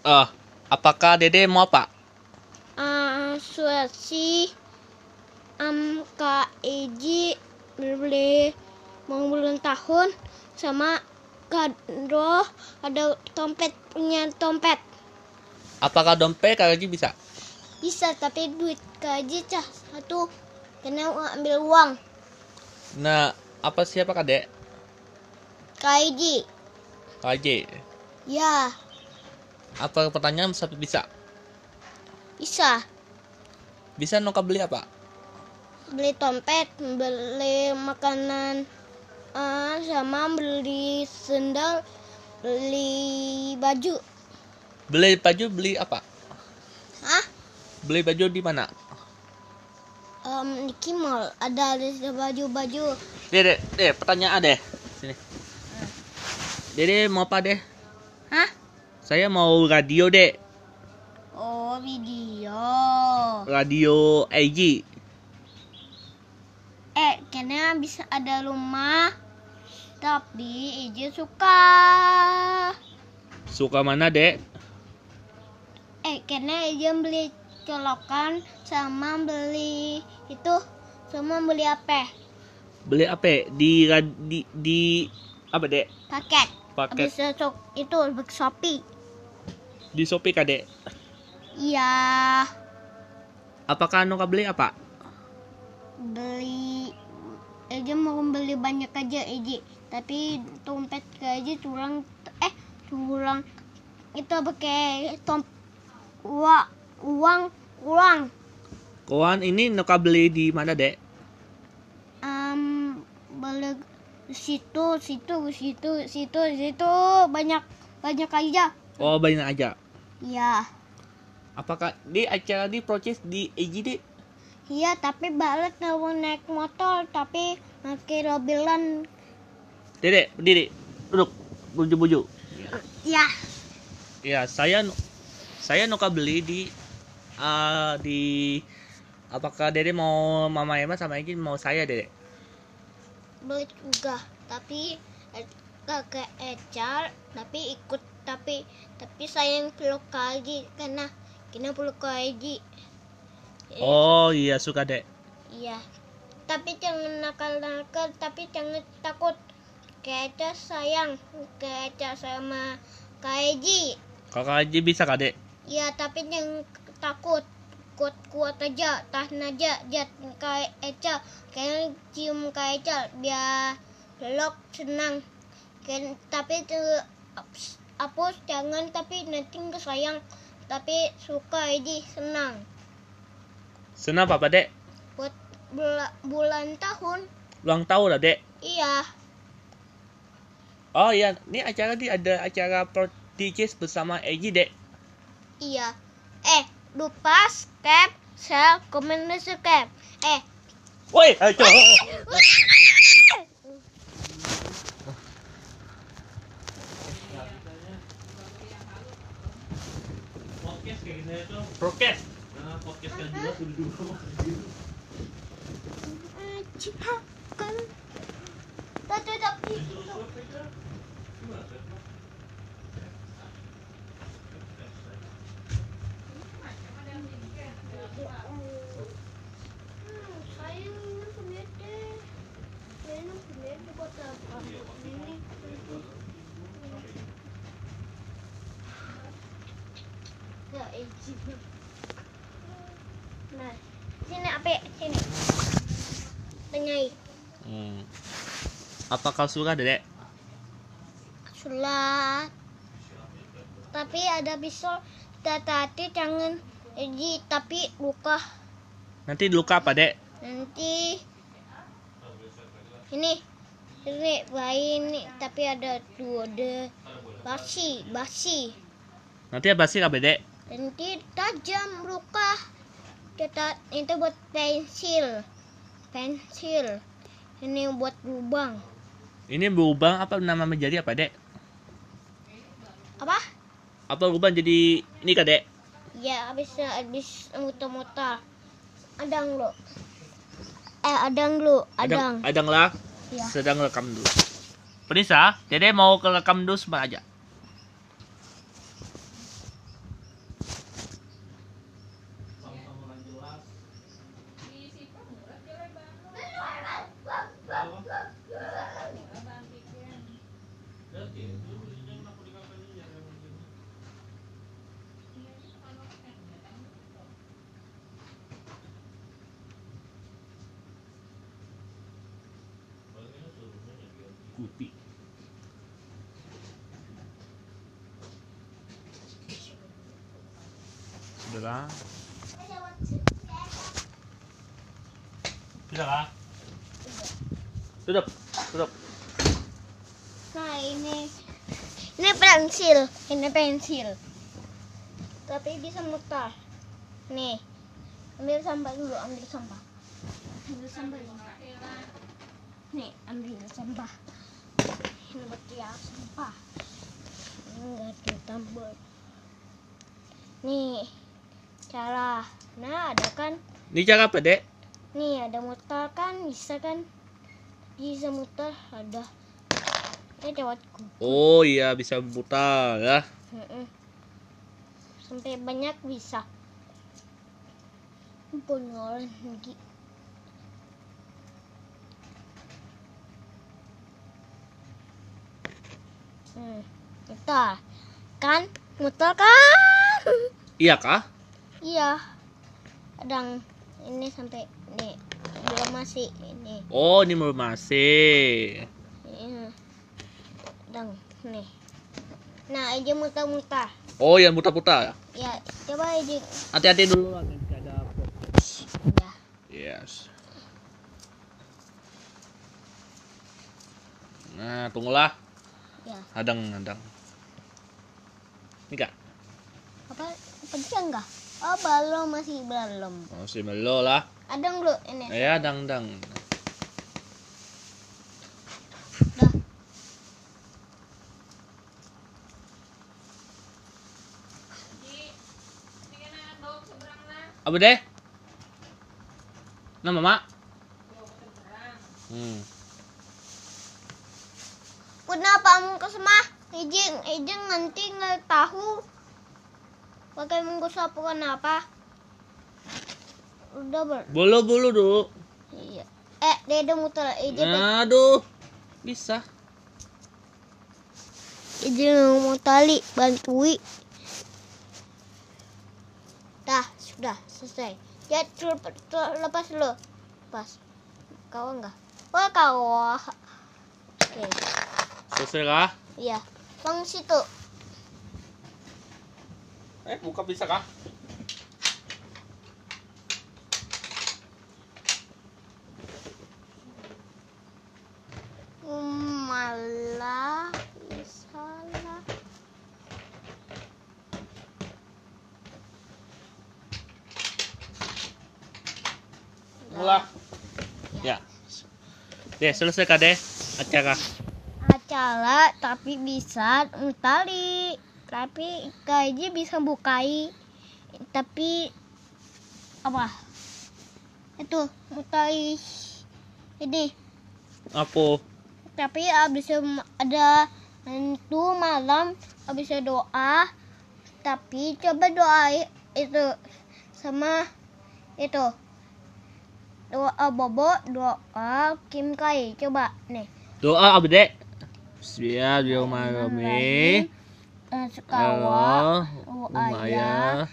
Eh, apakah Dede mau apa? uh, Sulawesi um, Kak Eji beli mau ulang tahun sama Kak Dro ada dompet punya dompet Apakah dompet Kak Haji bisa? bisa tapi duit Kak Eji cah satu kena ambil uang Nah, apa siapa Kak Dek? Kak Eji Kak Haji. ya Apa pertanyaan satu bisa? bisa Bisa Noka beli apa? beli dompet beli makanan uh, sama beli sendal beli baju Beli baju beli apa? Hah? Beli baju di mana? Um, di Kimol ada ada baju-baju. Dede, deh pertanyaan deh. Sini. Dede mau apa deh? Saya mau radio deh. Oh, video. Radio AG. Eh, karena bisa ada rumah. Tapi Ije suka. Suka mana dek? Eh, karena Ije beli colokan sama beli itu sama beli apa? Beli apa? Di di, di apa dek? Paket. Paket Bisa sok itu beli Shopee. Di Shopee kak dek. Iya, Apakah Noka beli apa? beli Eje mau beli banyak aja Eje tapi dompet ke Eje curang eh curang itu pakai tom uang uang uang Kawan ini Noka beli di mana dek? um, beli situ situ situ situ situ banyak banyak aja Oh banyak aja. Iya Apakah di acara di proses di dek? iya tapi balik mau naik motor tapi pakai mobilan Dede, berdiri, duduk, buju-buju. ya Ya, saya saya Noka beli di ah, di apakah Dede mau Mama Emma sama Egi mau saya Dede? beli juga tapi eh, kakek Ecar tapi ikut tapi tapi sayang peluk lagi karena kena peluk lagi Oh iya suka dek. iya. Tapi jangan nakal-nakal tapi jangan takut. Ecar sayang Ecar sama Kaiji Kakak Haji bisa kak dek? iya tapi jangan takut. Kuat kuat aja tahan aja jat kayak Eca kayak cium kayak Eca biar peluk senang. Kan tapi itu hapus jangan tapi nanti nggak sayang. Tapi suka aja senang. Senang apa dek? buat bula- bulan tahun. Ulang tahun lah dek. iya. Oh iya, ini acara di ada acara pro DJs bersama Egi dek. iya. Eh lupa subscribe share komen dan subscribe. Eh. Woi, ayo. Prokes. podcast kan juga sudah dulu. kan tapi tapi sayang ini penete ini penete buat apa ini ya Eji nah sini apa sini. Tengah Hmm. Apakah suka dek? sulat tapi ada pisau tadi jangan Eji tapi luka. Nanti luka apa dek? nanti. Ini. Ini bayi ini tapi ada dua ada basi basi. Nanti apa sih apa dek? Nanti tajam luka kita itu buat pensil pensil ini buat lubang Ini berubah apa nama menjadi apa dek? apa Apa berubah jadi ini kak dek? ya habis habis muter-muter adang lo eh adang lo adang Adang lah. ya Sedang rekam dulu. Penisa, dede mau ke rekam dulu sebentar aja. Ikuti. Sudahlah. Sudahlah. Tutup, tutup. Nah ini ini pensil, ini pensil. Tapi bisa mutar. Nih, ambil sampah dulu, ambil sampah. Ambil sampah dulu. Nih, ambil sampah. Ini ya sampah. Enggak ditambah. Nih, cara. Nah, ada kan? Ini cara apa, Dek? Nih, ada mutar kan? Bisa kan? Bisa mutar, ada. Ini lewatku. Oh iya, bisa putar ya. Sampai banyak bisa. Beneran lagi. Hmm, mutar. Kan? Mutar kan? Iya kah? Iya. Kadang ini sampai ini belum masih ini. Oh, ini belum masih. Ini. Kadang nih. Nah, aja mutar-mutar. Oh, yang putar-putar. Ya, coba aja. Hati-hati dulu nanti ada. Ya. Yes. Nah, tunggulah. Ya. Adang, adang. Ini kak. apa pencet enggak oh belum masih belum si melo lah. adang dulu ini Ya, adang, adang. dah Apa deh? Nah, mama. Hmm. Kenapa kamu ke semah izin izin nanti nggak tahu pakai minggu sapu kenapa udah ber Bolo bolo dulu. iya. Eh dede muter. Izin Aduh. Bisa. izin mau tali bantui. Dah sudah selesai. Ya lepas, lepas dulu. Lepas kau enggak? Wah kau oke Selesai lah. iya bang situ Eh, buka bisa kah? malah salah Mulai. Ya. Deh, selesai kak deh acara. Acara tapi bisa tali tapi kayaknya bisa bukai. Tapi apa? Itu mutai ini. Apa? tapi abis ada itu malam abis doa. Tapi coba doa itu sama itu. Doa bobo doa kim kai. Coba nih. Doa apa dek? Bismillahirrahmanirrahim. Sekawa Maria,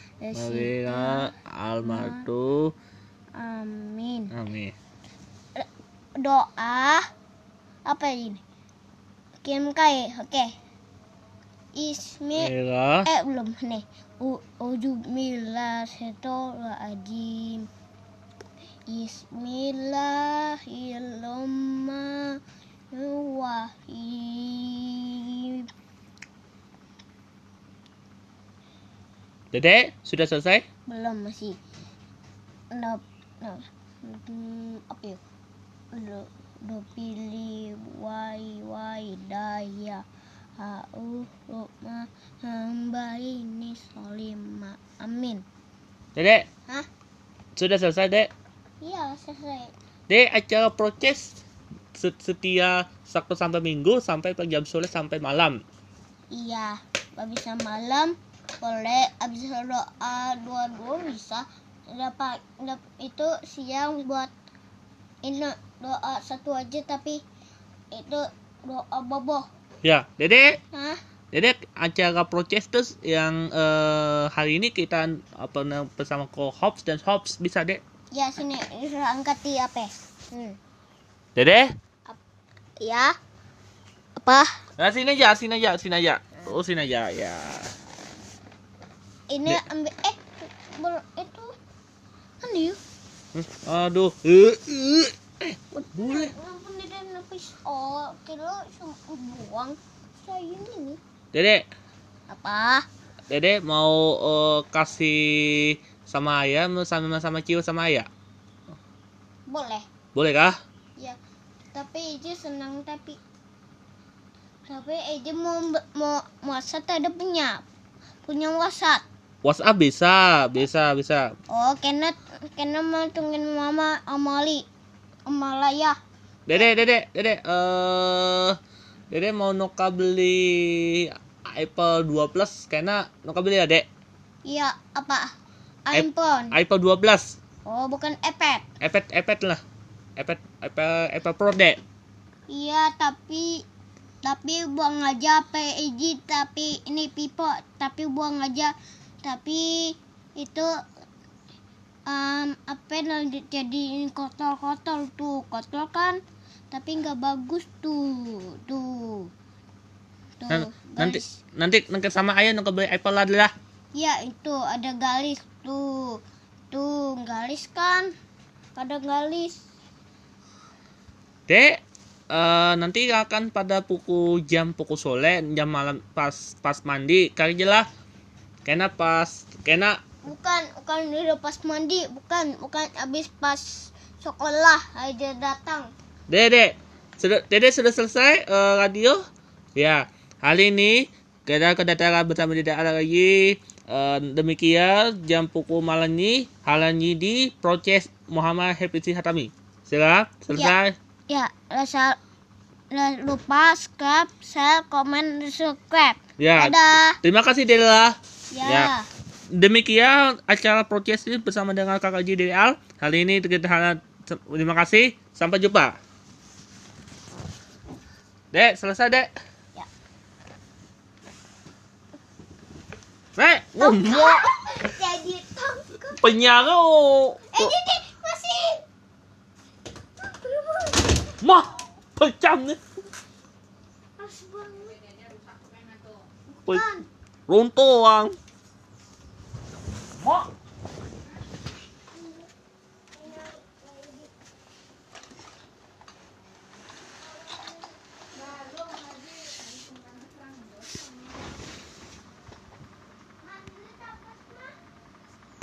Almatu, amin. Amin. doa apa ini? Kim kai oke. Ismi Ira, eh belum nih. U ujumillah Dedek, sudah selesai? belum masih no, no, hmm, apa ya do, do pilih wai wai daya au rukma hamba ini solima amin Dedek, Hah? sudah selesai dek? iya selesai Dek, acara proses set- setia Sabtu sampai Minggu sampai jam sore sampai malam. iya bisa malam boleh abis doa dua dua bisa dapat dap- itu siang buat ini doa satu aja tapi itu doa boboh Ya, Dedek, Hah? Dedek acara proses terus yang eh, hari ini kita apa bersama ko Hops dan Hops bisa dek? Ya sini angkat di apa? Hmm. Dedek, Ya. Apa? Nah, sini aja, sini aja, sini aja. Oh, sini aja, ya. Ini Dek. ambil eh bol- itu kan yuk. Hmm, Aduh. Eh, eh. Eh, boleh. Dia? Oh, kira buang. Saya ini nih. Dede, Apa? Dede mau eh, kasih sama ayah sama sama Cio sama ayah. Boleh. Boleh kah? Ya. Tapi Eji senang tapi tapi Eji mau mau WhatsApp ada punya punya WhatsApp. WhatsApp bisa, bisa, bisa. Oh, karena karena mau tungguin mama Amali. Amalaya. Dede, Dede, Dede, eh Dede mau Noka beli Apple 2 Plus karena Noka beli ya, Dek? Iya, apa? Ip- iPhone. iPhone 12. Oh, bukan iPad. iPad, iPad lah. iPad, iPad Pro, Dek. Iya, tapi tapi buang aja PEG tapi ini pipo tapi buang aja tapi itu um, apa jadi kotor-kotor tuh kotor kan tapi nggak bagus tuh tuh tuh Nan- nanti garis. nanti nanti sama ayah Noka beli Apple lagi lah. ya itu ada garis tuh tuh garis kan ada garis Dek, eh, nanti akan pada pukul jam pukul sore jam malam pas pas mandi kali aja lah. Karena pas karena bukan bukan udah pas mandi bukan bukan habis pas sekolah aja datang Dede, sudah Dede sudah selesai eh, radio? Ya, hari ini kita kedatangan bersama Dede ada lagi. Eh, demikian jam pukul malam ini hal ini di proses Muhammad Hafizi Hatami. Silakan selesai. ya rasa la- lupa subscribe share komen subscribe Ya. dadah Terima kasih Dela. ya, Ya. Demikian acara proses ini bersama dengan kakak Al. Hari ini kita harap terima kasih. Sampai jumpa. Dek, selesai, Dek. Ya. Dek, ngomong jadi tangkap oh. eh jadi masih Ma, pecah nih. Runtuh, Wang. Ma.